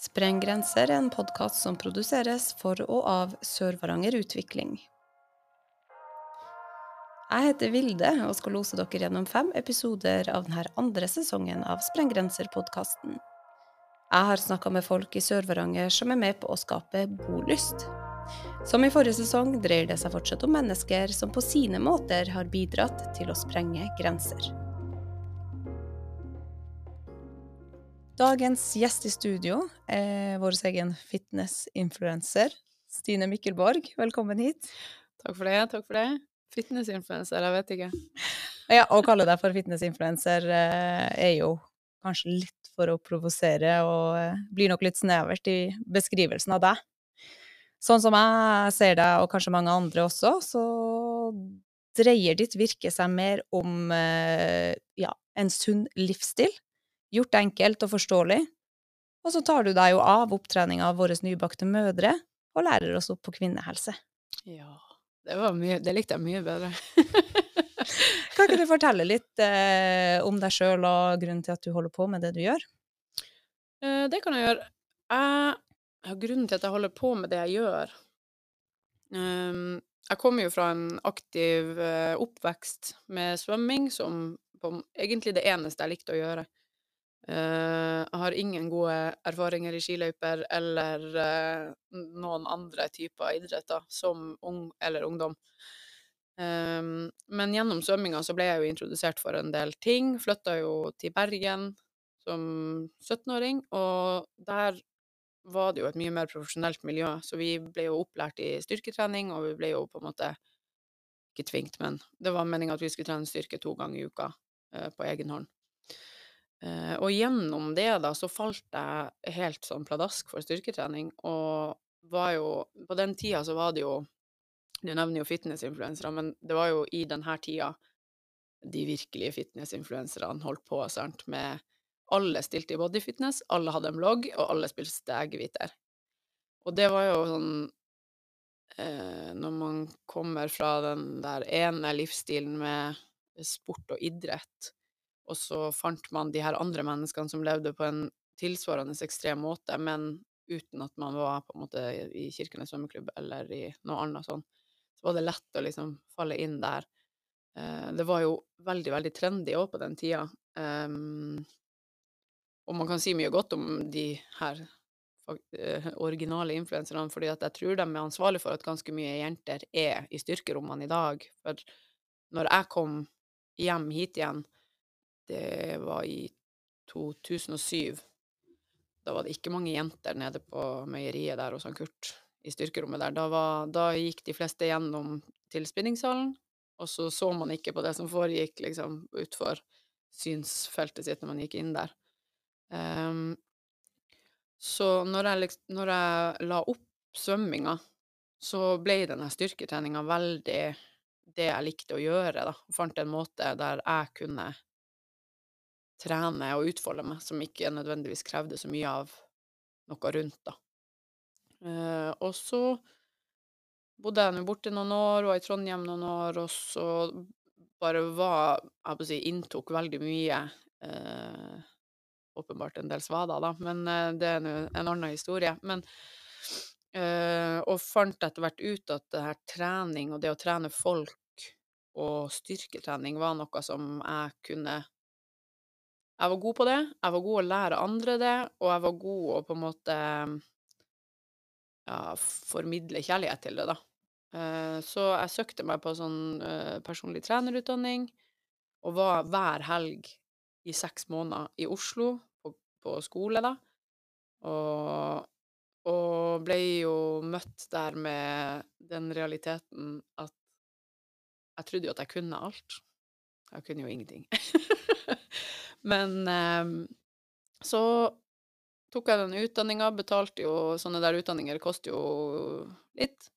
Spreng grenser er en podkast som produseres for og av Sør-Varanger Utvikling. Jeg heter Vilde og skal lose dere gjennom fem episoder av denne andre sesongen av Sprenggrenser-podkasten. Jeg har snakka med folk i Sør-Varanger som er med på å skape bolyst. Som i forrige sesong dreier det seg fortsatt om mennesker som på sine måter har bidratt til å sprenge grenser. Dagens gjest i studio er vår egen fitness-influencer, Stine Mikkelborg. Velkommen hit. Takk for det. takk for det. Fitness-influencer, jeg vet ikke. Ja, Å kalle deg for fitness-influencer eh, er jo kanskje litt for å provosere, og eh, blir nok litt snevert i beskrivelsen av deg. Sånn som jeg ser deg, og kanskje mange andre også, så dreier ditt virke seg mer om eh, ja, en sunn livsstil. Gjort enkelt og forståelig. Og så tar du deg jo av opptreninga av våre nybakte mødre, og lærer oss opp på kvinnehelse. Ja. Det, var mye, det likte jeg mye bedre. kan ikke du fortelle litt eh, om deg sjøl og grunnen til at du holder på med det du gjør? Eh, det kan jeg gjøre. Jeg, grunnen til at jeg holder på med det jeg gjør um, Jeg kommer jo fra en aktiv uh, oppvekst med svømming, som på, egentlig det eneste jeg likte å gjøre. Uh, jeg har ingen gode erfaringer i skiløyper eller uh, noen andre typer idretter som ung eller ungdom. Um, men gjennom svømminga så ble jeg jo introdusert for en del ting. Flytta jo til Bergen som 17-åring, og der var det jo et mye mer profesjonelt miljø. Så vi ble jo opplært i styrketrening, og vi ble jo på en måte ikke tvingt, men det var meninga at vi skulle trene styrke to ganger i uka uh, på egen hånd. Uh, og gjennom det, da, så falt jeg helt sånn pladask for styrketrening, og var jo På den tida så var det jo Du nevner jo fitnessinfluensere, men det var jo i denne tida de virkelige fitnessinfluenserne holdt på, sant, med Alle stilte i bodyfitness, alle hadde en blogg, og alle spilte eggehviter. Og det var jo sånn eh, Når man kommer fra den der ene livsstilen med sport og idrett, og så fant man de her andre menneskene som levde på en tilsvarende ekstrem måte, men uten at man var på en måte i Kirkenes svømmeklubb eller i noe annet sånn. Så var det lett å liksom falle inn der. Eh, det var jo veldig, veldig trendy òg på den tida. Um, og man kan si mye godt om de her uh, originale influenserne, fordi jeg tror de er ansvarlig for at ganske mye jenter er i styrkerommene i dag. For når jeg kom hjem hit igjen, det var i 2007. Da var det ikke mange jenter nede på meieriet der hos han Kurt, i styrkerommet der. Da, var, da gikk de fleste gjennom til spinningsalen, og så så man ikke på det som foregikk liksom utfor synsfeltet sitt når man gikk inn der. Um, så når jeg, når jeg, la opp svømminga, så ble denne styrketreninga veldig det jeg likte å gjøre, da. Fant en måte der jeg kunne trene og utfolde meg, som ikke nødvendigvis krevde så mye av noe rundt, da. Eh, og så bodde jeg nå borte noen år, var i Trondheim noen år, og så bare var Jeg på å si inntok veldig mye. Eh, åpenbart en del svader, da, men eh, det er nå en annen historie. Men eh, Og fant etter hvert ut at det her trening og det å trene folk og styrketrening var noe som jeg kunne jeg var god på det, jeg var god å lære andre det, og jeg var god å på en måte ja, formidle kjærlighet til det, da. Eh, så jeg søkte meg på sånn eh, personlig trenerutdanning, og var hver helg i seks måneder i Oslo, på, på skole, da. Og, og ble jo møtt der med den realiteten at jeg trodde jo at jeg kunne alt. Jeg kunne jo ingenting. Men eh, så tok jeg den utdanninga, betalte jo Sånne der utdanninger koster jo litt.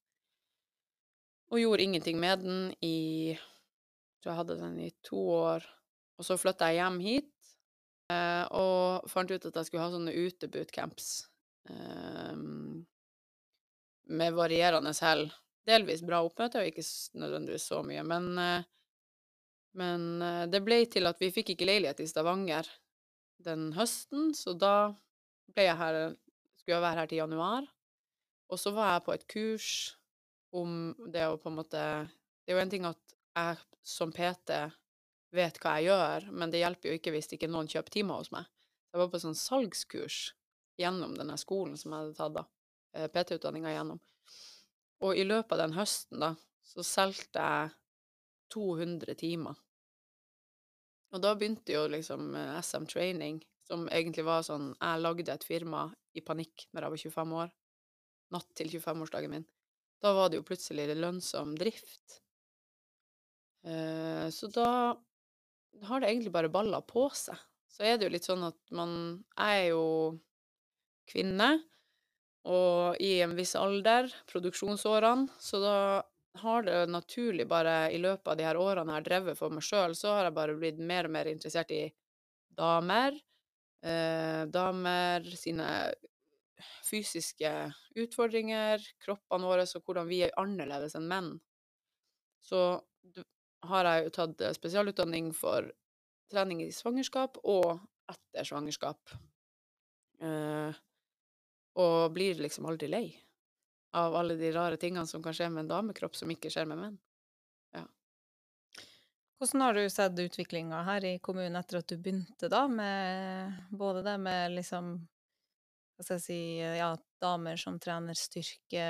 Og gjorde ingenting med den i Jeg tror jeg hadde den i to år. Og så flytta jeg hjem hit eh, og fant ut at jeg skulle ha sånne utebootcamps eh, med varierende hell. Delvis bra oppmøte, og ikke nødvendigvis så mye. Men eh, men eh, det ble til at vi fikk ikke leilighet i Stavanger den høsten, så da ble jeg her skulle jeg være her til januar. Og så var jeg på et kurs om det å på en måte Det er jo en ting at jeg som PT vet hva jeg gjør, men det hjelper jo ikke hvis ikke noen kjøper timer hos meg. Jeg var på sånn salgskurs gjennom denne skolen som jeg hadde tatt da, eh, PT-utdanninga gjennom. Og i løpet av den høsten, da, så solgte jeg 200 timer. Og da begynte jo liksom eh, SM Training, som egentlig var sånn Jeg lagde et firma i panikk når jeg var 25 år. Natt til 25-årsdagen min. Da var det jo plutselig lønnsom drift. Eh, så da har det egentlig bare balla på seg. Så er det jo litt sånn at man Jeg er jo kvinne, og i en viss alder, produksjonsårene, så da har det naturlig bare i løpet av de her årene jeg har drevet for meg sjøl, så har jeg bare blitt mer og mer interessert i damer. Eh, damer sine fysiske utfordringer, kroppene våre og hvordan vi er annerledes enn menn. Så har jeg jo tatt spesialutdanning for trening i svangerskap og etter svangerskap. Eh, og blir liksom aldri lei av alle de rare tingene som kan skje med en damekropp, som ikke skjer med menn. Ja. Hvordan har du sett utviklinga her i kommunen etter at du begynte, da, med både det med liksom Hva skal jeg si Ja, damer som trener styrke,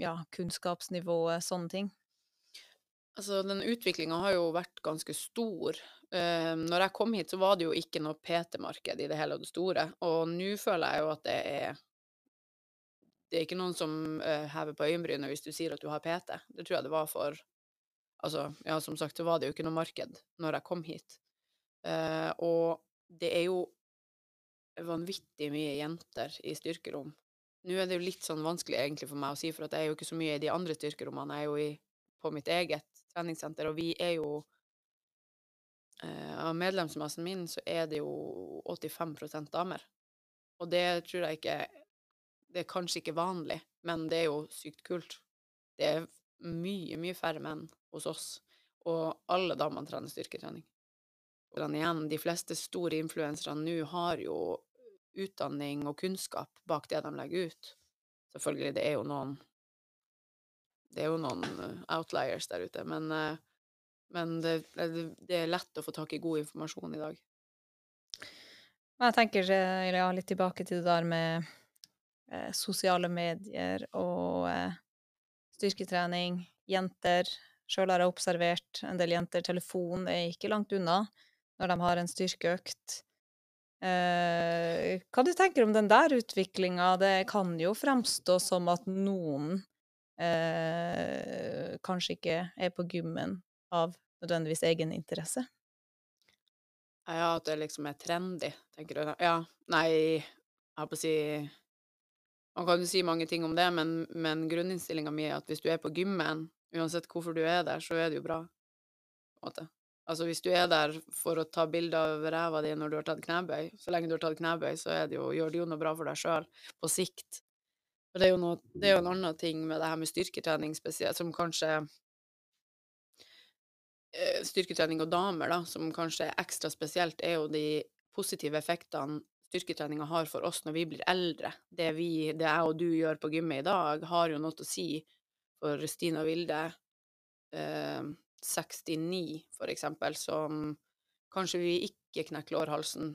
ja, kunnskapsnivået, sånne ting? Altså, den utviklinga har jo vært ganske stor. Uh, når jeg kom hit, så var det jo ikke noe PT-marked i det hele og det store. Og nå føler jeg jo at det er Det er ikke noen som uh, hever på øyenbrynet hvis du sier at du har PT. Det tror jeg det var for Altså, ja, som sagt, så var det jo ikke noe marked når jeg kom hit. Uh, og det er jo vanvittig mye jenter i styrkerom. Nå er det jo litt sånn vanskelig egentlig for meg å si, for at jeg er jo ikke så mye i de andre styrkerommene. Jeg er jo i, på mitt eget treningssenter, og vi er jo uh, Av medlemsmassen min så er det jo 85% damer. Og det tror jeg ikke Det er kanskje ikke vanlig, men det er jo sykt kult. Det er mye, mye færre menn hos oss, og alle damene trener styrketrening. Og igjen, de fleste store influenserne nå har jo utdanning og kunnskap bak det de legger ut. Selvfølgelig, det er jo noen det er jo noen eh, outliers der ute, men, eh, men det, det, er lett å få tak i god informasjon i dag. Jeg tenker ja, litt tilbake til det der med eh, sosiale medier og eh, styrketrening. Jenter. Sjøl har jeg observert en del jenter. Telefon er ikke langt unna når de har en styrkeøkt. Eh, hva du tenker om den der utviklinga? Det kan jo fremstå som at noen eh, kanskje ikke er på gymmen av nødvendigvis egen interesse. Ja, at det liksom er trendy, tenker du? Ja. Nei, jeg holdt på å si Man kan jo si mange ting om det, men, men grunninnstillinga mi er at hvis du er på gymmen, uansett hvorfor du er der, så er det jo bra. Altså hvis du er der for å ta bilde av ræva di når du har tatt knebøy, så lenge du har tatt knebøy, så det jo, gjør det jo noe bra for deg sjøl på sikt. For det er, noe, det er jo en annen ting med det her med styrketrening spesielt, som kanskje eh, Styrketrening og damer, da, som kanskje er ekstra spesielt, er jo de positive effektene styrketreninga har for oss når vi blir eldre. Det, vi, det jeg og du gjør på gymmet i dag, har jo noe å si for Stina Vilde, eh, 69 for eksempel, som kanskje vi ikke knekker lårhalsen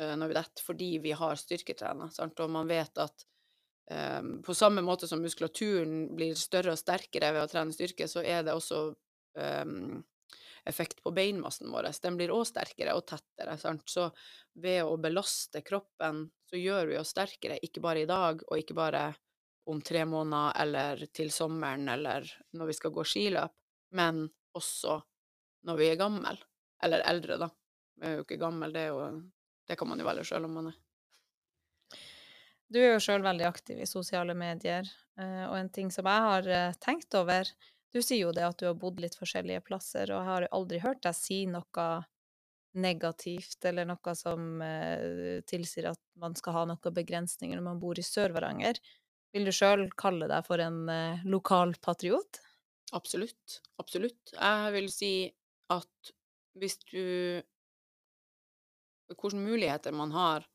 eh, når vi detter, fordi vi har styrketrener. Sant? Og man vet at eh, på samme måte som muskulaturen blir større og sterkere ved å trene styrke, så er det også um, effekt på beinmassen vår. Den blir òg sterkere og tettere. Sant? Så ved å belaste kroppen, så gjør vi oss sterkere, ikke bare i dag, og ikke bare om tre måneder eller til sommeren eller når vi skal gå skiløp, men også når vi er gammel, Eller eldre, da. Vi er jo ikke gammel, det, det kan man jo velge sjøl om man er. Du er jo sjøl veldig aktiv i sosiale medier, eh, og en ting som jeg har eh, tenkt over Du sier jo det at du har bodd litt forskjellige plasser, og jeg har aldri hørt deg si noe negativt eller noe som eh, tilsier at man skal ha noen begrensninger når man bor i Sør-Varanger. Vil du sjøl kalle deg for en lokal patriot? Absolutt. Absolutt. Jeg vil si at hvis du Hvilke muligheter man har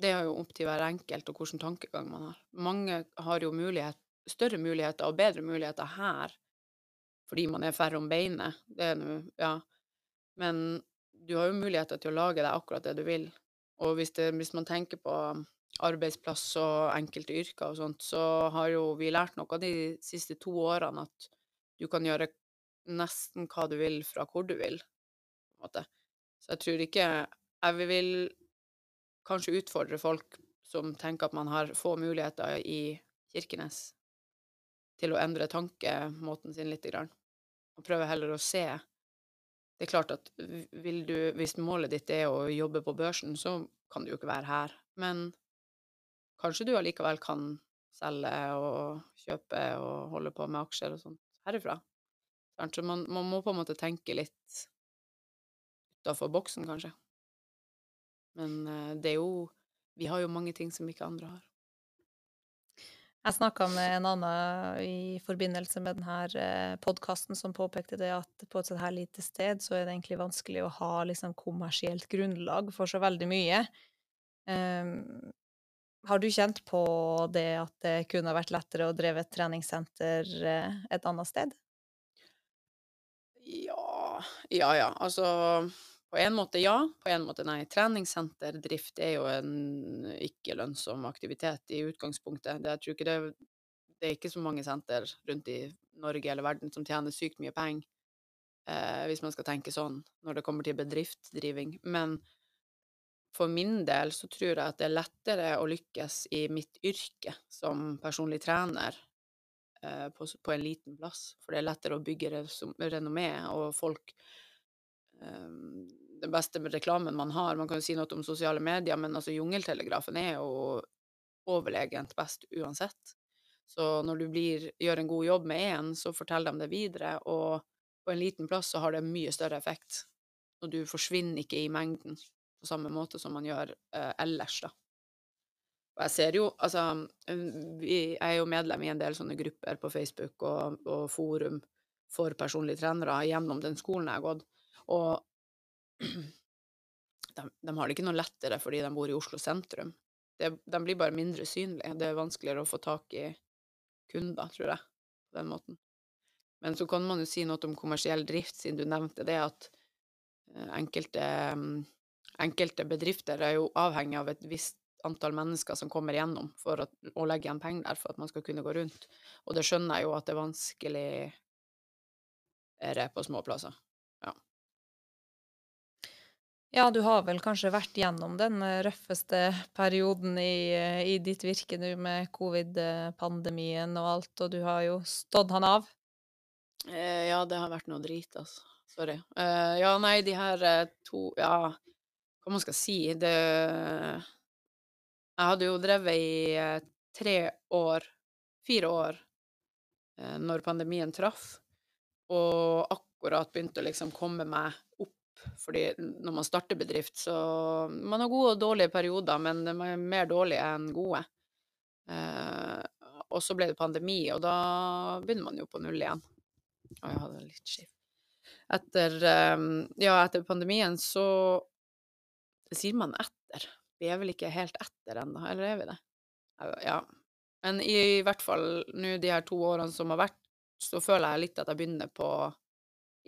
det er jo opp til hver enkelt og hvilken tankegang man har. Mange har jo mulighet, større muligheter og bedre muligheter her fordi man er færre om beinet. Det er nå, ja. Men du har jo muligheter til å lage deg akkurat det du vil. Og hvis, det, hvis man tenker på arbeidsplass og enkelte yrker og sånt, så har jo vi lært noe de siste to årene at du kan gjøre nesten hva du vil fra hvor du vil. på en måte. Så jeg tror ikke Jeg vil kanskje utfordre folk som tenker at man har få muligheter i Kirkenes, til å endre tankemåten sin litt. Grann. Og prøve heller å se. Det er klart at du, hvis målet ditt er å jobbe på børsen, så kan du jo ikke være her. Men kanskje du allikevel kan selge og kjøpe og holde på med aksjer og sånt herifra. Så man, man må på en måte tenke litt utafor boksen, kanskje. Men eh, det er jo Vi har jo mange ting som ikke andre har. Jeg snakka med en annen i forbindelse med denne podkasten som påpekte det at på et sånt her lite sted så er det egentlig vanskelig å ha liksom kommersielt grunnlag for så veldig mye. Um, har du kjent på det at det kunne vært lettere å dreve et treningssenter eh, et annet sted? Ja Ja ja. Altså på en måte ja, på en måte nei. Treningssenterdrift er jo en ikke lønnsom aktivitet i utgangspunktet. Det, jeg tror ikke det, det er ikke så mange senter rundt i Norge eller verden som tjener sykt mye penger, eh, hvis man skal tenke sånn når det kommer til bedriftsdriving. Men for min del så tror jeg at det er lettere å lykkes i mitt yrke som personlig trener eh, på, på, en liten plass. For det er lettere å bygge renommé, og folk den beste reklamen man har. Man kan jo si noe om sosiale medier, men altså Jungeltelegrafen er jo overlegent best uansett. Så når du blir, gjør en god jobb med én, så forteller de det videre, og på en liten plass så har det mye større effekt. Og du forsvinner ikke i mengden på samme måte som man gjør eh, ellers, da. Og jeg ser jo, altså Jeg er jo medlem i en del sånne grupper på Facebook og, og forum for personlige trenere gjennom den skolen jeg har gått, og de, de, har det ikke noe lettere fordi de bor i Oslo sentrum. Det, de blir bare mindre synlige. Det er vanskeligere å få tak i kunder, tror jeg, på den måten. Men så kan man jo si noe om kommersiell drift, siden du nevnte det, at eh, enkelte, mm, enkelte bedrifter er jo avhengig av et visst antall mennesker som kommer igjennom for å, å legge igjen penger der for at man skal kunne gå rundt. Og det skjønner jeg jo at det er vanskelig er på små plasser. Ja, du har vel kanskje vært gjennom den eh, røffeste perioden i, eh, i ditt virke nå med covid-pandemien og alt, og du har jo stått han av? Eh, ja, det har vært noe drit, altså. Sorry. Eh, ja, nei, de her eh, to Ja, hva man skal si Det Jeg hadde jo drevet i tre år, fire år, når pandemien traff, og akkurat begynte å liksom komme meg fordi når man starter bedrift, så Man har gode og dårlige perioder, men de er mer dårlige enn gode. Eh, og så ble det pandemi, og da begynner man jo på null igjen. Å, jeg hadde litt skift. Etter, eh, ja, etter pandemien så det sier man etter. Vi er vel ikke helt etter ennå, eller er vi det? Ja. Men i hvert fall nå de her to årene som har vært, så føler jeg litt at jeg begynner på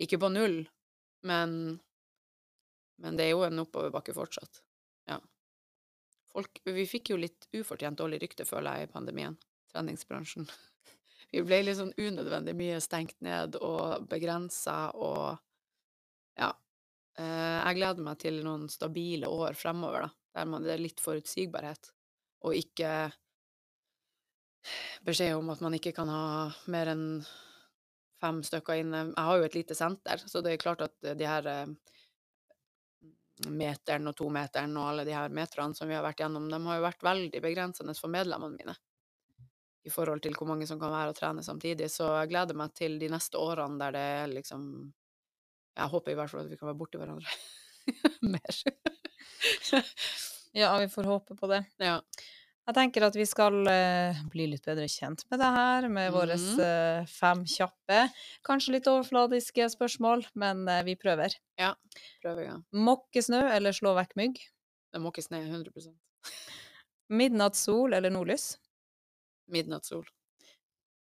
Ikke på null, men men det er jo en oppoverbakke fortsatt. Ja. Folk, vi fikk jo litt ufortjent dårlig rykte, føler jeg, i pandemien. Treningsbransjen. Vi ble litt sånn unødvendig mye stengt ned og begrensa og Ja. Eh, jeg gleder meg til noen stabile år fremover, da, der man, det er litt forutsigbarhet, og ikke beskjed om at man ikke kan ha mer enn fem stykker inne. Jeg har jo et lite senter, så det er klart at de her eh, meteren og tometeren og alle de her meterne som vi har vært gjennom, de har jo vært veldig begrensende for medlemmene mine i forhold til hvor mange som kan være og trene samtidig. Så jeg gleder meg til de neste årene der det er liksom Jeg håper i hvert fall at vi kan være borti hverandre mer. ja, vi får håpe på det. Ja. Jeg tenker at vi skal uh, bli litt bedre kjent med det her, med mm. våre uh, fem kjappe. Kanskje litt overfladiske spørsmål, men uh, vi prøver. Ja, prøver, ja. Måke snø eller slå vekk mygg? Det måke snø, 100% Midnattssol eller nordlys? Midnattssol.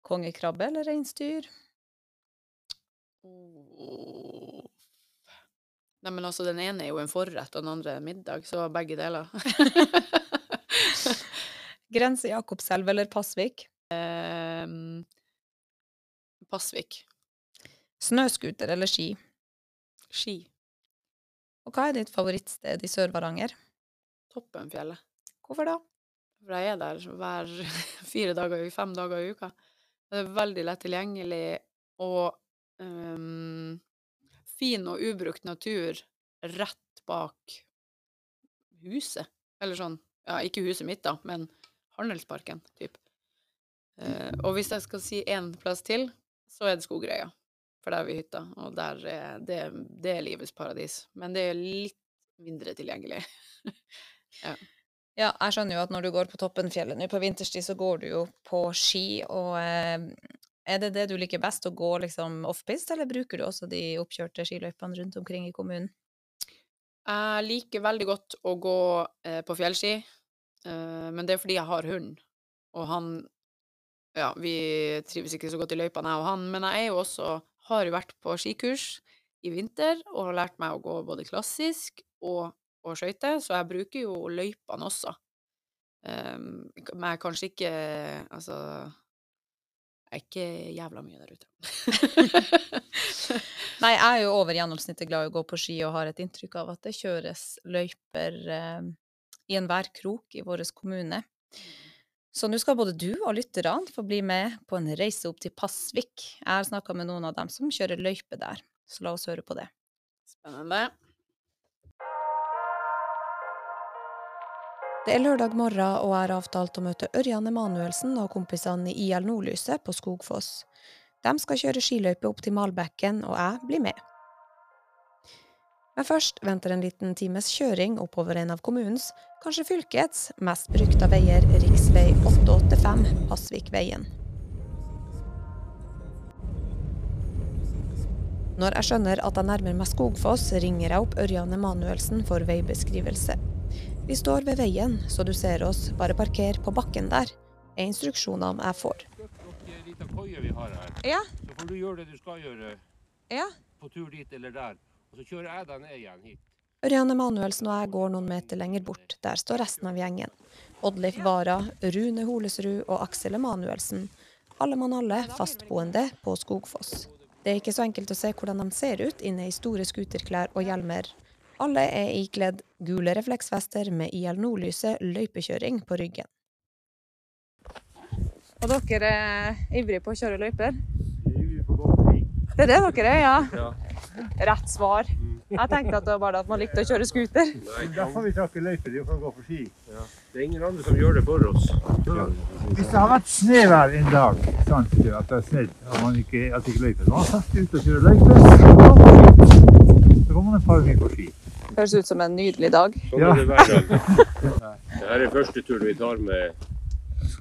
Kongekrabbe eller reinsdyr? Oh. Nei, men altså, den ene er jo en forrett, og den andre er middag, så begge deler. Grense Jakobselv eller Pasvik? um, Pasvik. Snøscooter eller ski? Ski. Og hva er ditt favorittsted i Sør-Varanger? Toppenfjellet. Hvorfor da? For jeg er der hver fire dager, i fem dager i uka. Det er veldig lett tilgjengelig og um, fin og ubrukt natur rett bak huset. Eller sånn, ja, ikke huset mitt da, men Handelsparken, typ. Uh, og hvis jeg skal si én plass til, så er det Skogreia. For der har vi hytta, og der er det, det er livets paradis. Men det er litt mindre tilgjengelig. ja. Ja, jeg skjønner jo at når du går på Toppenfjellet nå på vinterstid, så går du jo på ski, og eh, er det det du liker best, å gå liksom offpiste, eller bruker du også de oppkjørte skiløypene rundt omkring i kommunen? Jeg liker veldig godt å gå eh, på fjellski, eh, men det er fordi jeg har hund, og han Ja, vi trives ikke så godt i løypene, jeg og han, men jeg er jo også Har vært på skikurs i vinter og har lært meg å gå både klassisk og og skøyter, så jeg bruker jo løypene også. Um, men jeg er kanskje ikke Altså Jeg er ikke jævla mye der ute. Nei, jeg er jo over gjennomsnittet glad i å gå på ski og har et inntrykk av at det kjøres løyper eh, i enhver krok i vår kommune. Så nå skal både du og lytterne få bli med på en reise opp til Pasvik. Jeg har snakka med noen av dem som kjører løype der, så la oss høre på det. Spennende. Det er lørdag morgen, og jeg har avtalt å møte Ørjan Emanuelsen og kompisene i IL Nordlyset på Skogfoss. De skal kjøre skiløype opp til Malbekken, og jeg blir med. Men først venter en liten times kjøring oppover en av kommunens, kanskje fylkets, mest brukte veier, rv. 885 Pasvikveien. Når jeg skjønner at jeg nærmer meg Skogfoss, ringer jeg opp Ørjan Emanuelsen for veibeskrivelse. Vi står ved veien, så du ser oss. Bare parker på bakken der, er instruksjonene jeg får. Ja. Så får du gjøre det du skal gjøre ja. på tur dit eller der. Og så kjører jeg den ned igjen hit. Ørjan Emanuelsen og jeg går noen meter lenger bort. Der står resten av gjengen. Oddleif Vara, Rune Holesrud og Aksel Emanuelsen. Alle mann alle fastboende på Skogfoss. Det er ikke så enkelt å se hvordan de ser ut inne i store skuterklær og hjelmer, alle er ikledd gule refleksvester med IL Nordlyset løypekjøring på ryggen. Og dere er ivrige på å kjøre løyper? Det er det dere er, ja? ja. Rett svar. Jeg tenkte at det var bare at man likte å kjøre scooter. Derfor vi trakk løyper, for å gå på ski. Ja. Det er ingen andre som gjør det for oss. Ja. Hvis det har vært snøvær en dag, sant, at det er snedd, og man ikke, at ikke løyper, man setter ut og kjører løyper, så går man et par mil på ski. Høres ut som en nydelig dag. Sånn er det hver dag. Dette er første turen vi tar med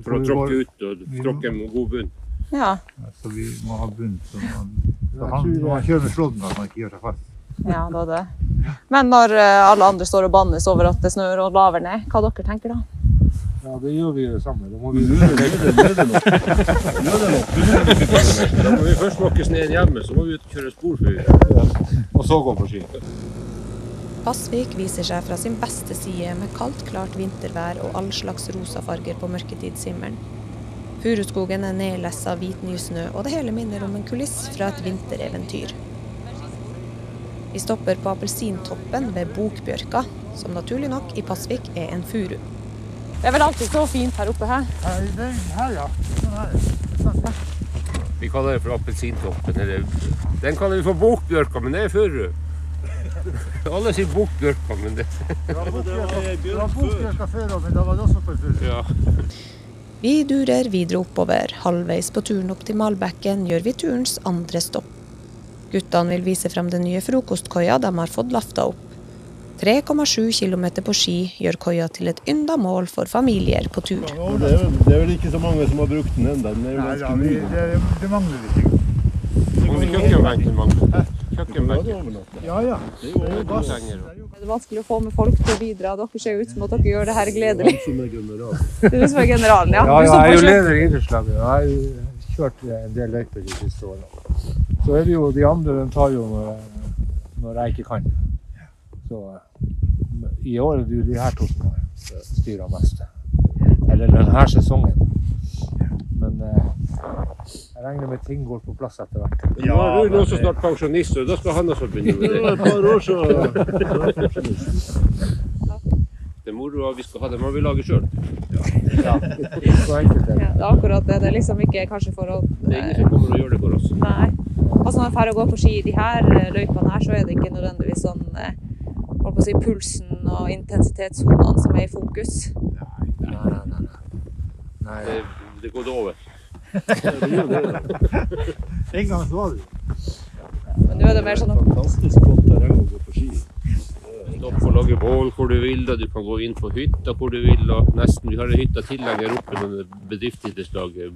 for å tråkke ut og tråkke med god bunn. Ja. Så vi må ha bunn så man, så han, når man kjører med slåtten, at man ikke gjør seg fast. Ja, det er det. Men når eh, alle andre står og bannes over at det snør og laver ned, hva dere tenker da? Ja, det gjør vi det samme. Da må vi nøde nok. Da må vi først måke sneen hjemme, så må vi ut og kjøre spor før. Og så gå på ski. Pasvik viser seg fra sin beste side med kaldt, klart vintervær og all slags rosa farger på mørketidshimmelen. Furuskogen er nedlessa hvit nysnø, og det hele minner om en kuliss fra et vintereventyr. Vi stopper på appelsintoppen ved Bokbjørka, som naturlig nok i Pasvik er en furu. Det er vel alltid så fint her oppe her? Her, ja. Sånn her. Vi kaller det for appelsintoppen. Den kaller vi for Bokbjørka, men det er furu. Alle sier bokbjørka, men det Det var bokbjørka før òg, men da var det også på furu. Ja. Vi durer videre oppover. Halvveis på turen opp til Malbekken gjør vi turens andre stopp. Guttene vil vise frem den nye frokostkoia de har fått lafta opp. 3,7 km på ski gjør koia til et ynda mål for familier på tur. Ja, det, er, det, er, vel ikke så mange som har brukt den ennå. Den er jo ganske ny. Det, det, mangler litt. Kjøkkenbenken Ja, ja. Det er jo. Det er vanskelig å få med folk til å bidra. Dere ser ut som at dere gjør det her gledelig. Han som er generalen. Det er du som er generalen, ja. Ja, ja, jeg er jo leder i idrettslaget. Jeg har kjørt en del løyper de siste årene. Så er det jo de andre de tar jo når, jeg- når jeg ikke kan. Så i år er det jo de her to som har styrer mest. Eller denne sesongen. Men eh, jeg regner med ting går på plass etter hvert. Nå er Rune også snart pensjonist, og da skal han også begynne med Det det. var et par år siden. Det er moroa vi skal ha, det må vi lage sjøl. Ja, så enkelt er det. Ja, det er akkurat det. Det er liksom ikke kanskje for å Det er ingen som kommer og gjør det for oss. Nei. Altså når jeg drar og går på ski i de her eh, løypene her, så er det ikke nødvendigvis sånn eh, holdt på å si, pulsen og intensitetssonene som er i fokus. Nei, nei, nei. nei. Det, det går over. En gang så var det. Men nå er det mer sånn Fantastisk godt terreng å gå på ski. Du kan lage bål hvor du vil, og du kan gå inn på hytta hvor du vil. og nesten, Vi har en hytte tilhenger oppe som bedriftsidrettslaget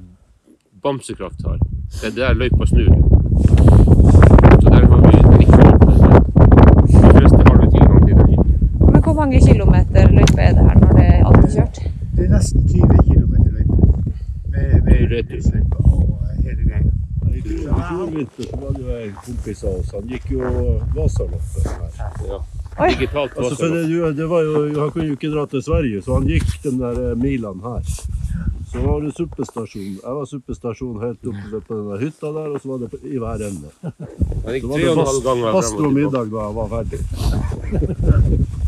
Bamsekraft har. Det er der løypa snur. Så der har vi De fleste har vi tilgang til den hytta. Men hvor mange kilometer løype er det her når det er alt er kjørt? Det er nesten 20 km Tur-retur. I fjor vinter så var det jo en kompis av oss. Han gikk jo Vasaloppet her. Ja. Digitalt Altså, det, det var jo, han kunne jo ikke dra til Sverige, så han gikk den der eh, milene her. Så var det suppestasjon. Jeg var suppestasjon helt oppe på den hytta der, og så var det på, i hver ende. Så var det fast, fast og middag da jeg var ferdig.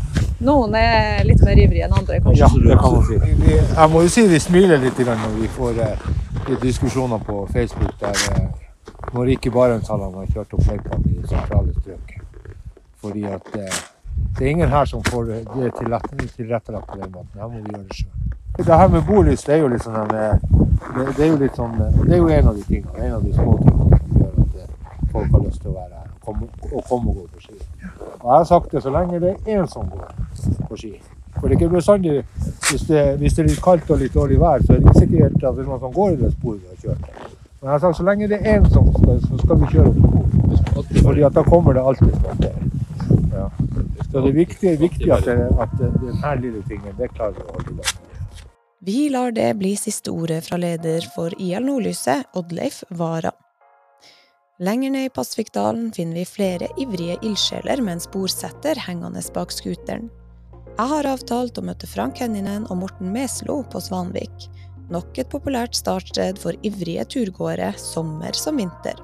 Noen er litt mer ivrige enn andre, kanskje. Ja, det kan man si. Jeg må jo si vi smiler litt når vi får eh, litt diskusjoner på Facebook der eh, når ikke Barentshallene har kjørt opp løypene i sentrale strøk. Fordi at eh, det er ingen her som får det tilrett- tilrettelagt på den måten. Her må vi gjøre det sjøl. Det her med bolyst det er jo litt sånn eh, det, det er jo litt sånn eh, Det er jo en av de tingene, en av de små tingene som gjør at folk har lyst til å være her og komme og, komme og gå på ski. Og jeg har sagt det så lenge det er én som går på ski. For det er ikke bestandig hvis det, hvis det er litt kaldt og litt dårlig vær, så er det ikke sikkert at det er noen som går i det sporet vi har kjørt. Men jeg har sagt så lenge det er én som skal, så skal vi kjøre opp på spor. Fordi at da kommer det alltid sponsere. Ja. Så det er viktig, viktig at, det, at denne lille tingen, det klarer vi å holde i lag. Vi lar det bli siste ordet fra leder for IL Nordlyset, Oddleif Vara. Lenger ned i Pasvikdalen finner vi flere ivrige ildsjeler med en sporsetter hengende bak scooteren. Jeg har avtalt å møte Frank Henninen og Morten Meslo på Svanvik. Nok et populært startsted for ivrige turgåere, sommer som vinter.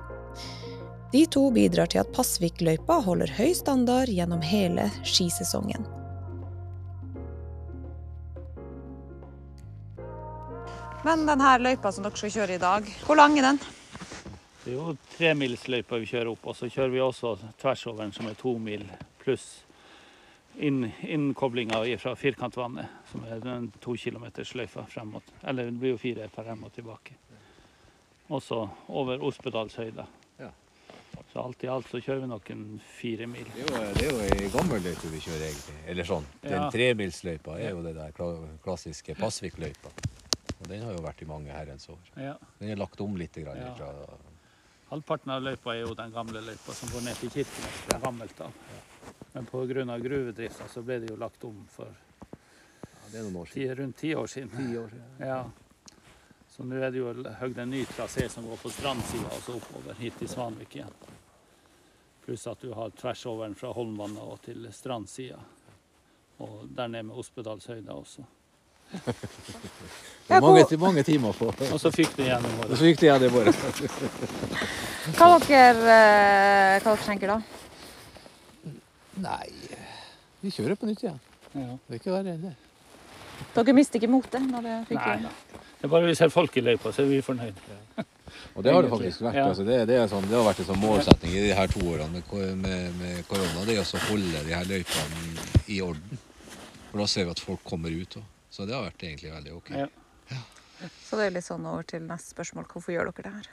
De to bidrar til at Pasvikløypa holder høy standard gjennom hele skisesongen. Men denne løypa som dere skal kjøre i dag, hvor lang er den? Det er jo tremilsløypa vi kjører opp, og så kjører vi også tvers over den som er to mil pluss inn, innkoblinga fra Firkantvannet, som er den to kilometers løypa frem mot Eller det blir jo fire frem og tilbake. Også over Ospedalshøyda. Ja. Så alt i alt så kjører vi nok en fire mil. Det er jo, det er jo ei gammel løype vi kjører, egentlig. Eller sånn. Den Ja. tremilsløypa er jo det der klassiske Pasvik-løypa. Og den har jo vært i mange herrens år. Ja. Den er lagt om litt grann Ja. Halvparten av løypa er jo den gamle løypa som går ned til Kirkenes fra gammelt av. Men pga. gruvedrifta så ble det jo lagt om for ja, Det er noen år ti, siden. rundt ti år siden. Ti år siden. Ja. Så nå er det jo høgd en ny trasé som går på strandsida og så oppover hit til Svanvik igjen. Pluss at du har tversoveren fra Holmvannet og til strandsida. Og der nede med Ospedalshøyda også. Det er mange, mange timer på. Og så fikk du igjen i morgen. Hva dere, eh, hva dere tenker da? Nei, vi kjører på nytt igjen. Ja. Det er ikke verre enn det. Dere mister ikke motet det Nei, nei. Det er bare vi ser folk i løypa, så er vi fornøyd. Og det har det faktisk vært. Ja. Altså, det, det, er sånn, det har vært en sånn målsetting i de her to årene med, med, korona. Det er å holde de her løypene i orden. For da ser vi at folk kommer ut òg. Så det har vært egentlig veldig OK. Ja. Så det er litt sånn over til neste spørsmål. Hvorfor gjør dere det her?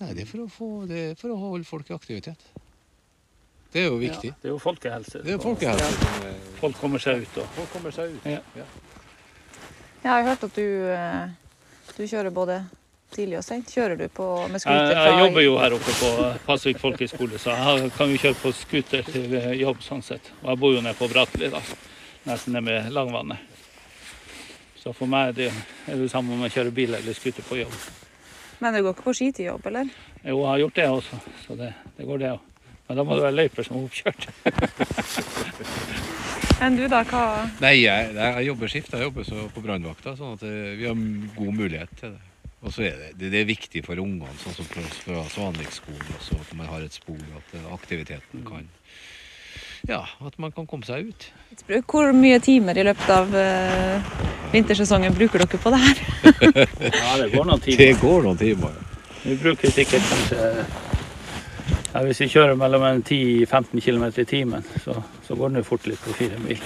Nei, det er for å, få, det er for å holde folk i aktivitet. Det er jo viktig. Ja, det er jo folkehelse. Det er folkehelse. er- Folk kommer seg ut. Og, Folk kommer seg ut. Ja. Jeg har hørt at du, eh, du kjører både tidlig og sent? Kjører du på med scooter Jeg, jeg jobber jo her oppe på Pasvik folkehøgskole, så jeg kan jo kjøre på scooter til eh, jobb sånn sett. Og jeg bor jo nede på Bratli, da. Nesten nede med Langvannet. Så for meg er det, er det samme om jeg kjører bil eller scooter på jobb. Men du går ikke på ski til jobb, eller? Jo, jeg har gjort det også, så det, det går det òg. Men da må det være løyper som er oppkjørt. Enn du, da? Hva Nei, jeg, jeg, jobber skift. Jeg jobber så på brannvakta, sånn at eh, vi har god mulighet til det. Og så er det, det, det er viktig for ungene, sånn som fra, Svanvikskolen også, at man har et spor, at eh, aktiviteten kan Ja, at man kan komme seg ut. Hvor mye timer i løpet av uh, vintersesongen bruker dere på det her? Ja, det går noen Det timer. går noen timer. Vi bruker sikkert kanskje ja, Hvis vi kjører mellom en 10-15 km i timen, så, så går det fort litt på fire mil.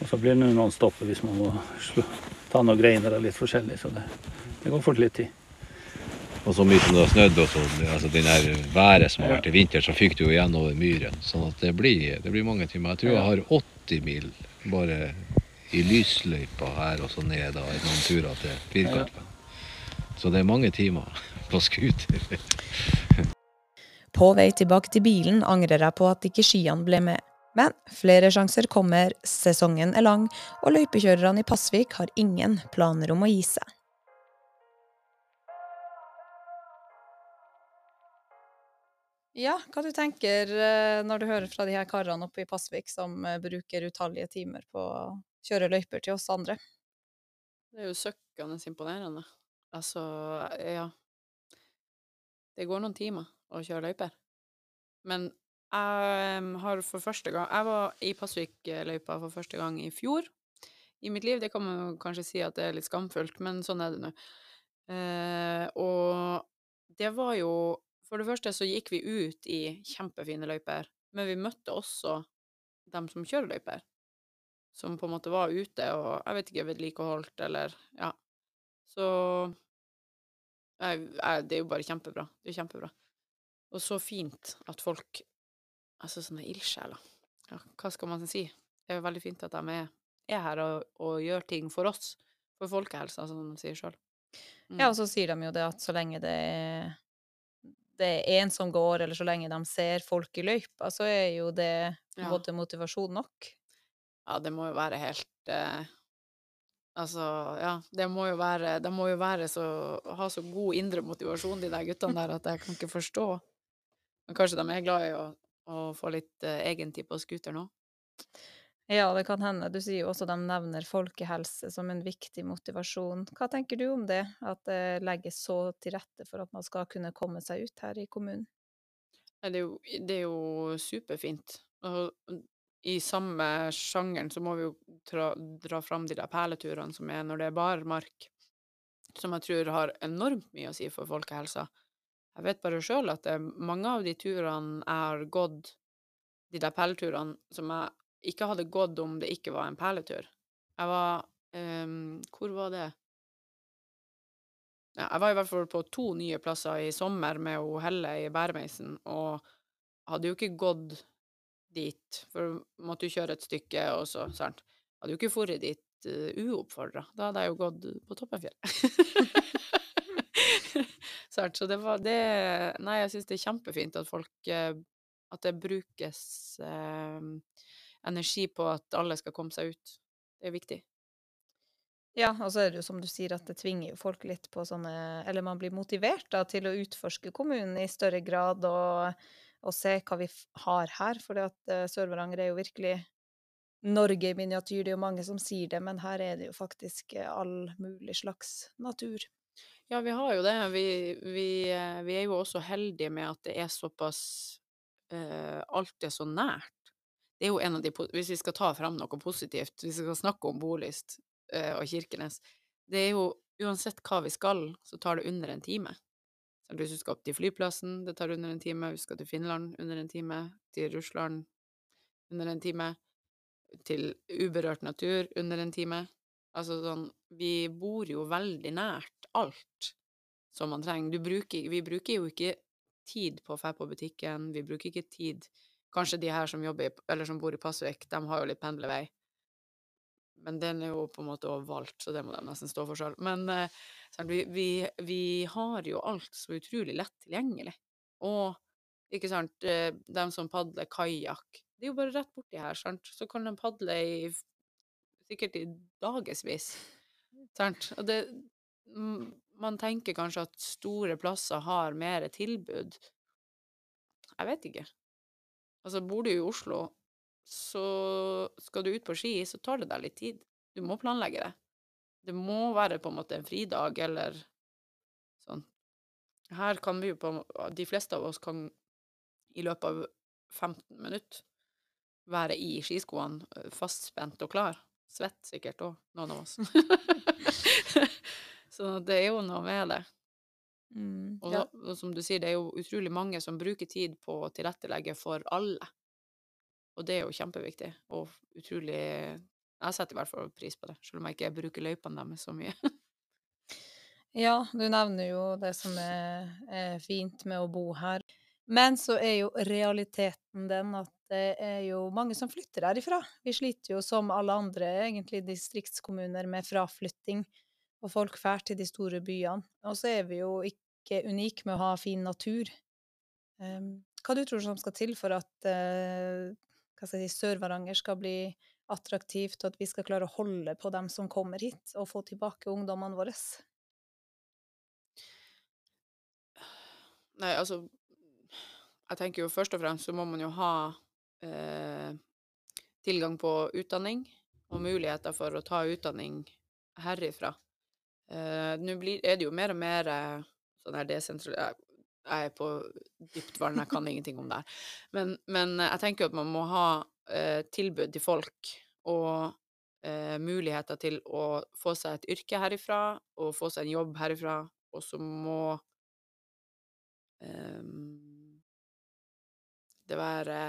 Og så blir det noen stopp hvis man må slå, ta noen greiner litt forskjellig. Så det, det går fort litt tid. Og så mye som det har snødd og så altså den der været som har vært i vinter, så fikk du jo over myren. Sånn at det blir, det blir mange timer. Jeg tror jeg har 80 mil bare i lysløypa her og så ned da, i noen turer til Firkantland. Så det er mange timer på scooter. På vei tilbake til bilen angrer jeg på at ikke skiene ble med. Men flere sjanser kommer, sesongen er lang, og løypekjørerne i Pasvik har ingen planer om å gi seg. Ja, hva du tenker eh, når du hører fra de her karene oppe i Pasvik som eh, bruker utallige timer på å kjøre løyper til oss andre? Det er jo søkkende imponerende. Altså, ja. Det går noen timer å kjøre løyper. Men jeg har for første gang Jeg var i Pasvikløypa for første gang i fjor i mitt liv. Det kan man kanskje si at det er litt skamfullt, men sånn er det nå. Eh, og det var jo For det første så gikk vi ut i kjempefine løyper, men vi møtte også dem som kjører løyper som på en måte var ute og jeg vet ikke, vedlikeholdt eller ja. Så jeg, jeg, Det er jo bare kjempebra. Det er kjempebra. Og så fint at folk Altså sånne ildsjeler. Ja, hva skal man si? Det er jo veldig fint at de er, er her og, og gjør ting for oss. For folkehelsa, som de sier sjøl. Mm. Ja, og så sier de jo det at så lenge det er, det er en som går, eller så lenge de ser folk i løypa, så er jo det Ja. motivasjon nok. Ja, det må jo være helt eh, Altså, ja, det må jo være De må jo være så Ha så god indre motivasjon, de der guttene der, at jeg kan ikke forstå. Men kanskje de er glad i å, å få litt eh, egentid på scooter nå? Ja, det kan hende. Du sier jo også de nevner folkehelse som en viktig motivasjon. Hva tenker du om det, at det legges så til rette for at man skal kunne komme seg ut her i kommunen? Det er jo, det er jo superfint. Og i samme sjangeren så må vi jo dra, dra fram de der perleturene som er når det er barmark, som jeg tror har enormt mye å si for folkehelsa. Jeg vet bare sjøl at er mange av de turene jeg har gått, de der perleturene, som jeg ikke hadde gått om det ikke var en perletur. Jeg var um, Hvor var det? Ja, jeg var i hvert fall på to nye plasser i sommer med å Helle i Bæremeisen, og hadde jo ikke gått dit, for måtte jo kjøre et stykke, og så, sant. Hadde jo ikke dratt dit uh, uoppfordra. Da hadde jeg jo gått på Toppenfjell. så det var det Nei, jeg syns det er kjempefint at folk eh, At det brukes eh, energi på at alle skal komme seg ut. Det er viktig. Ja, og så er det jo som du sier at det tvinger jo folk litt på sånne Eller man blir motivert da til å utforske kommunen i større grad og, og se hva vi har her. For uh, Sør-Varanger er jo virkelig Norge i miniatyr. Det er jo mange som sier det, men her er det jo faktisk eh, all mulig slags natur. Ja, vi har jo det. Vi, vi, eh, vi er jo også heldige med at det er såpass uh, Alt er så nært. Det er jo en av de Hvis vi skal ta frem noe positivt, hvis vi skal snakke om Bolyst uh, og Kirkenes Det er jo uansett hva vi skal, så tar det under en time. Hvis du skal opp til flyplassen, det tar under en time. Du skal til Finland, under en time. Til Russland, under en time. Til uberørt natur, under en time. Altså sånn Vi bor jo veldig nært alt som man trenger. Du bruker, vi bruker jo ikke tid på å dra på butikken, vi bruker ikke tid Kanskje de her som jobber eller som bor i Pasvik, de har jo litt pendlevei. men den er jo på en måte valgt, så det må de nesten stå for sjøl. Men eh, vi, vi, vi har jo alt så utrolig lett tilgjengelig. Og ikke sant, de som padler kajakk, det er jo bare rett borti her, sant. Så kan de padle i sikkert i dagevis. Sant. Og det Man tenker kanskje at store plasser har mer tilbud. Jeg vet ikke. Altså, bor du i Oslo, så skal du ut på ski, så tar det deg litt tid. Du må planlegge det. Det må være på en måte en fridag, eller sånn. Her kan vi jo på De fleste av oss kan i løpet av 15 minutter være i skiskoene, eh, fastspent og klar. Svett sikkert òg, noen av oss. så det er jo noe med det. Mm. Og, Ja. så- og som du sier, det er jo utrolig mange som bruker tid på å tilrettelegge for alle. Og det er jo kjempeviktig, og utrolig Jeg setter i hvert fall pris på det, selv om jeg ikke bruker løypene deres så mye. Ja, du nevner jo det som er, er fint med å bo her. Men så er jo realiteten den at det er jo mange som flytter herifra. Vi sliter jo som alle andre egentlig distriktskommuner med fraflytting, og folk drar til de store byene. Og så er vi jo ikke unike med å ha fin natur. Um, hva du tror som skal til for at uh, si, Sør-Varanger skal bli attraktivt, og at vi skal klare å holde på dem som kommer hit, og få tilbake ungdommene våre? Nei, altså Jeg tenker jo først og fremst så må man jo ha eh, tilgang på utdanning og muligheter for å ta utdanning herifra. Eh, Nå er det jo mer og mer eh, sånn her desentralisert Jeg er på dypt vann, jeg kan ingenting om det her. Men, men jeg tenker jo at man må ha uh, tilbud til folk og uh, muligheter til å få seg et yrke herifra og få seg en jobb herifra, og så må um, det være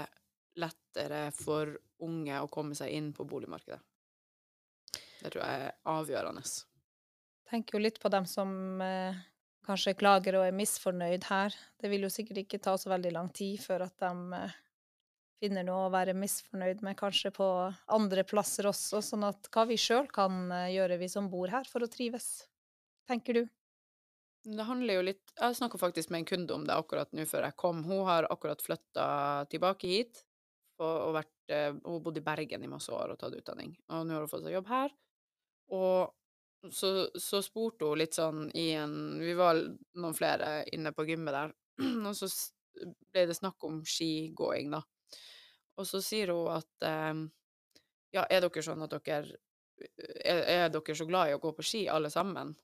lettere for unge å komme seg inn på boligmarkedet. Det tror jeg er avgjørende. Tenker jo litt på dem som eh, kanskje klager og er misfornøyd her. Det vil jo sikkert ikke ta så veldig lang tid før at de eh, finner noe å være misfornøyd med, kanskje på andre plasser også, sånn at hva vi sjøl kan eh, gjøre, vi som bor her, for å trives. Tenker du? Det handler jo litt Jeg snakka faktisk med en kunde om det akkurat nå før jeg kom. Hun har akkurat flytta tilbake hit og, vært, eh, hun bodde i Bergen i masse år og tatt utdanning. Og nå har hun fått seg jobb her. Og så, så spurte hun litt sånn i en Vi var noen flere inne på gymmet der, og så ble det snakk om skigåing, da. Og så sier hun at eh, ja, er dere sånn at dere er, er dere så glad i å gå på ski, alle sammen?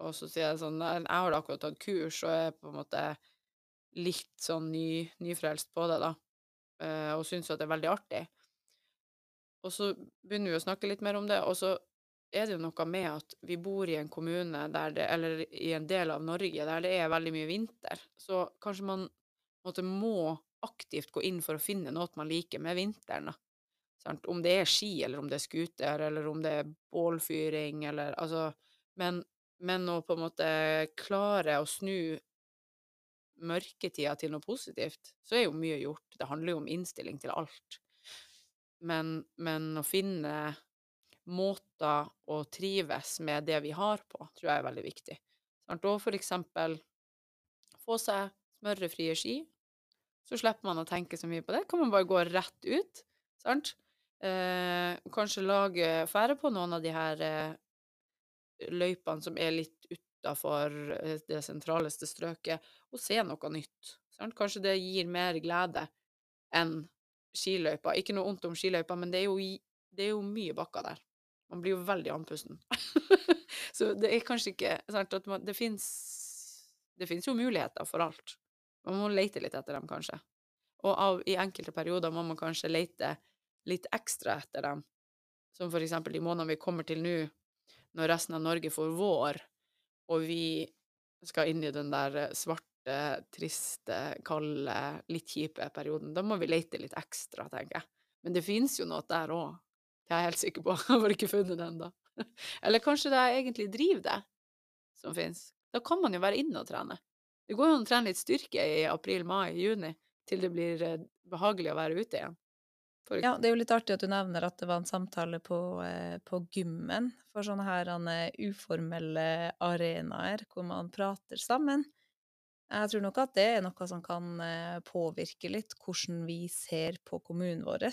Og så sier jeg sånn «Nei, Jeg har da akkurat tatt kurs og er på en måte litt sånn ny, nyfrelst på det, da. eh, Og syns at det er veldig artig. Og så begynner vi å snakke litt mer om det, og så er det jo noe med at vi bor i en kommune det, eller i en del av Norge der det er veldig mye vinter. Så kanskje man måtte, må aktivt gå inn for å finne noe man liker med vinteren. Sant? Om det er ski, eller om det er scooter, eller om det er bålfyring, eller altså Men, men å på en måte klare å snu mørketida til noe positivt, så er jo mye gjort. Det handler jo om innstilling til alt. Men, men å finne måter å trives med det vi har på, tror jeg er veldig viktig. Og for eksempel få seg smørefrie ski, så slipper man å tenke så mye på det. Kan man bare gå rett ut, sant? Eh, kanskje lage fære på noen av de her eh, løypene som er litt utafor det sentraleste strøket, og se noe nytt. Sant? Kanskje det gir mer glede enn skiløypa. Ikke noe ondt om skiløypa, men det er jo, det er jo mye bakker der. Man blir jo veldig andpusten. Så det er kanskje ikke sant, at man, Det fins jo muligheter for alt. Man må lete litt etter dem, kanskje. Og av, i enkelte perioder må man kanskje lete litt ekstra etter dem. Som for eksempel de månedene vi kommer til nå, når resten av Norge får vår, og vi skal inn i den der eh, svarte, triste, kalde, litt kjipe perioden. Da må vi lete litt ekstra, tenker jeg. Men det finnes jo noe der òg. Det er helt sikker på. Jeg har ikke funnet den ennå. Eller kanskje det er egentlig driv det som finnes. Da kan man jo være inne og trene. Det går jo an å trene litt styrke i april, mai, juni, til det blir eh, behagelig å være ute igjen. Ja, det er jo litt artig at du nevner at det var en samtale på, eh, på gymmen for sånne her eh, uformelle arenaer hvor man prater sammen. Jeg tror nok at det er noe som kan påvirke litt hvordan vi ser på kommunen vår.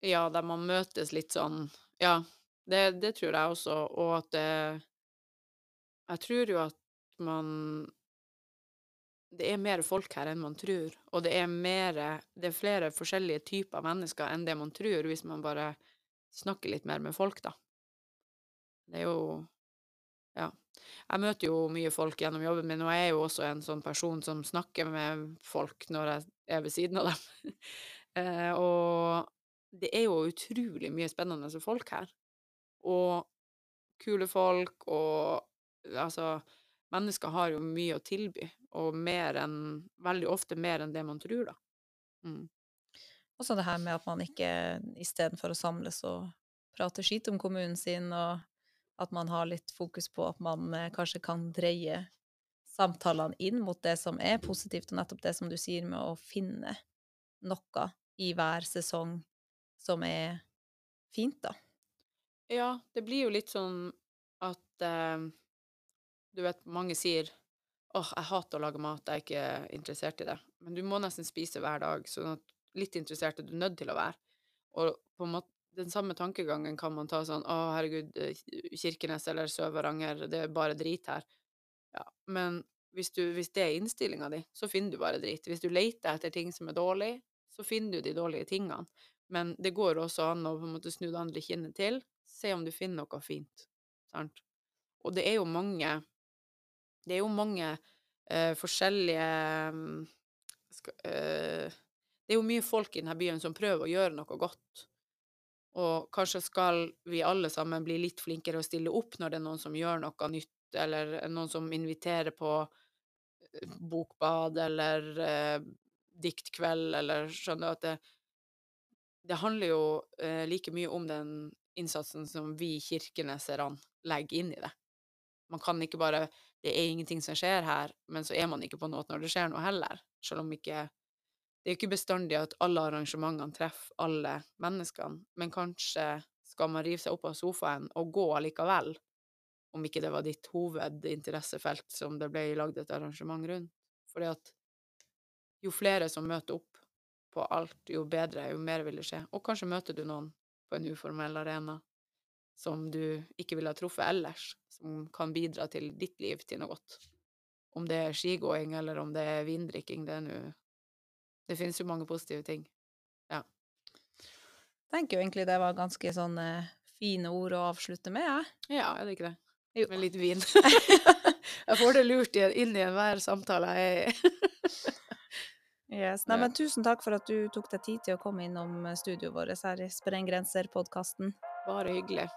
Ja, der man møtes litt sånn Ja, det, det tror jeg også, og at det Jeg tror jo at man Det er mer folk her enn man tror, og det er mere, Det er flere forskjellige typer mennesker enn det man tror, hvis man bare snakker litt mer med folk, da. Det er jo Ja. Jeg møter jo mye folk gjennom jobben min, og jeg er jo også en sånn person som snakker med folk når jeg er ved siden av dem. Eh, og det er jo utrolig mye spennende folk her. Og kule folk, og altså Mennesker har jo mye å tilby, og mer enn Veldig ofte mer enn det man tror, da. Mm. Og så det her med at man ikke istedenfor å samles og prate skit om kommunen sin, og at man har litt fokus på at man eh, kanskje kan dreie samtalene inn mot det som er positivt, og nettopp det som du sier med å finne noe i hver sesong som er fint, da. Ja, det blir jo litt sånn at eh, Du vet, mange sier åh, jeg hater å lage mat, jeg er ikke interessert i det. Men du må nesten spise hver dag, sånn at litt interessert er du nødt til å være. Og på en måte, den samme tankegangen kan man ta sånn å, herregud, eh, Kirkenes eller Sør-Varanger, det er bare drit her. Ja, men hvis, du, hvis det er innstillinga di, så finner du bare drit. Hvis du leter etter ting som er dårlig, så finner du de dårlige tingene. Men det går også an å på en måte snu det andre kinnet til, se om du finner noe fint. Sant? Og det er jo mange Det er jo mange uh, forskjellige mm, skal, uh, Det er jo mye folk i denne byen som prøver å gjøre noe godt. Og kanskje skal vi alle sammen bli litt flinkere å stille opp når det er noen som gjør noe nytt, eller noen som inviterer på eh, bokbad eller eh, diktkveld, eller skjønner du at det, det handler jo eh, like mye om den innsatsen som vi kirkeneserne legger inn i det. Man kan ikke bare Det er ingenting som skjer her, men så er man ikke på noe når det skjer noe heller. Selv om ikke Det er jo ikke bestandig at alle arrangementene treffer alle menneskene, men kanskje skal man rive seg opp av sofaen og gå allikevel, om ikke det var ditt hovedinteressefelt som det ble lagd et arrangement rundt. Fordi at jo flere som møter opp på alt, jo bedre, jo mer vil det skje. Og kanskje møter du noen på en uformell arena som du ikke ville ha truffet ellers, som kan bidra til ditt liv til noe godt. Om det er skigåing, eller om det er vindrikking, det er nå Det finnes jo mange positive ting. Ja. Jeg tenker jo egentlig det var ganske sånne fine ord å avslutte med, jeg. Ja, er det ikke det? Jo. Med litt vin. jeg får det lurt inn i enhver samtale jeg er i. Yes. Nei, Ja. men tusen takk for at du tok deg tid til å komme innom studioet vårt her i Spreng grenser-podkasten. Bare hyggelig.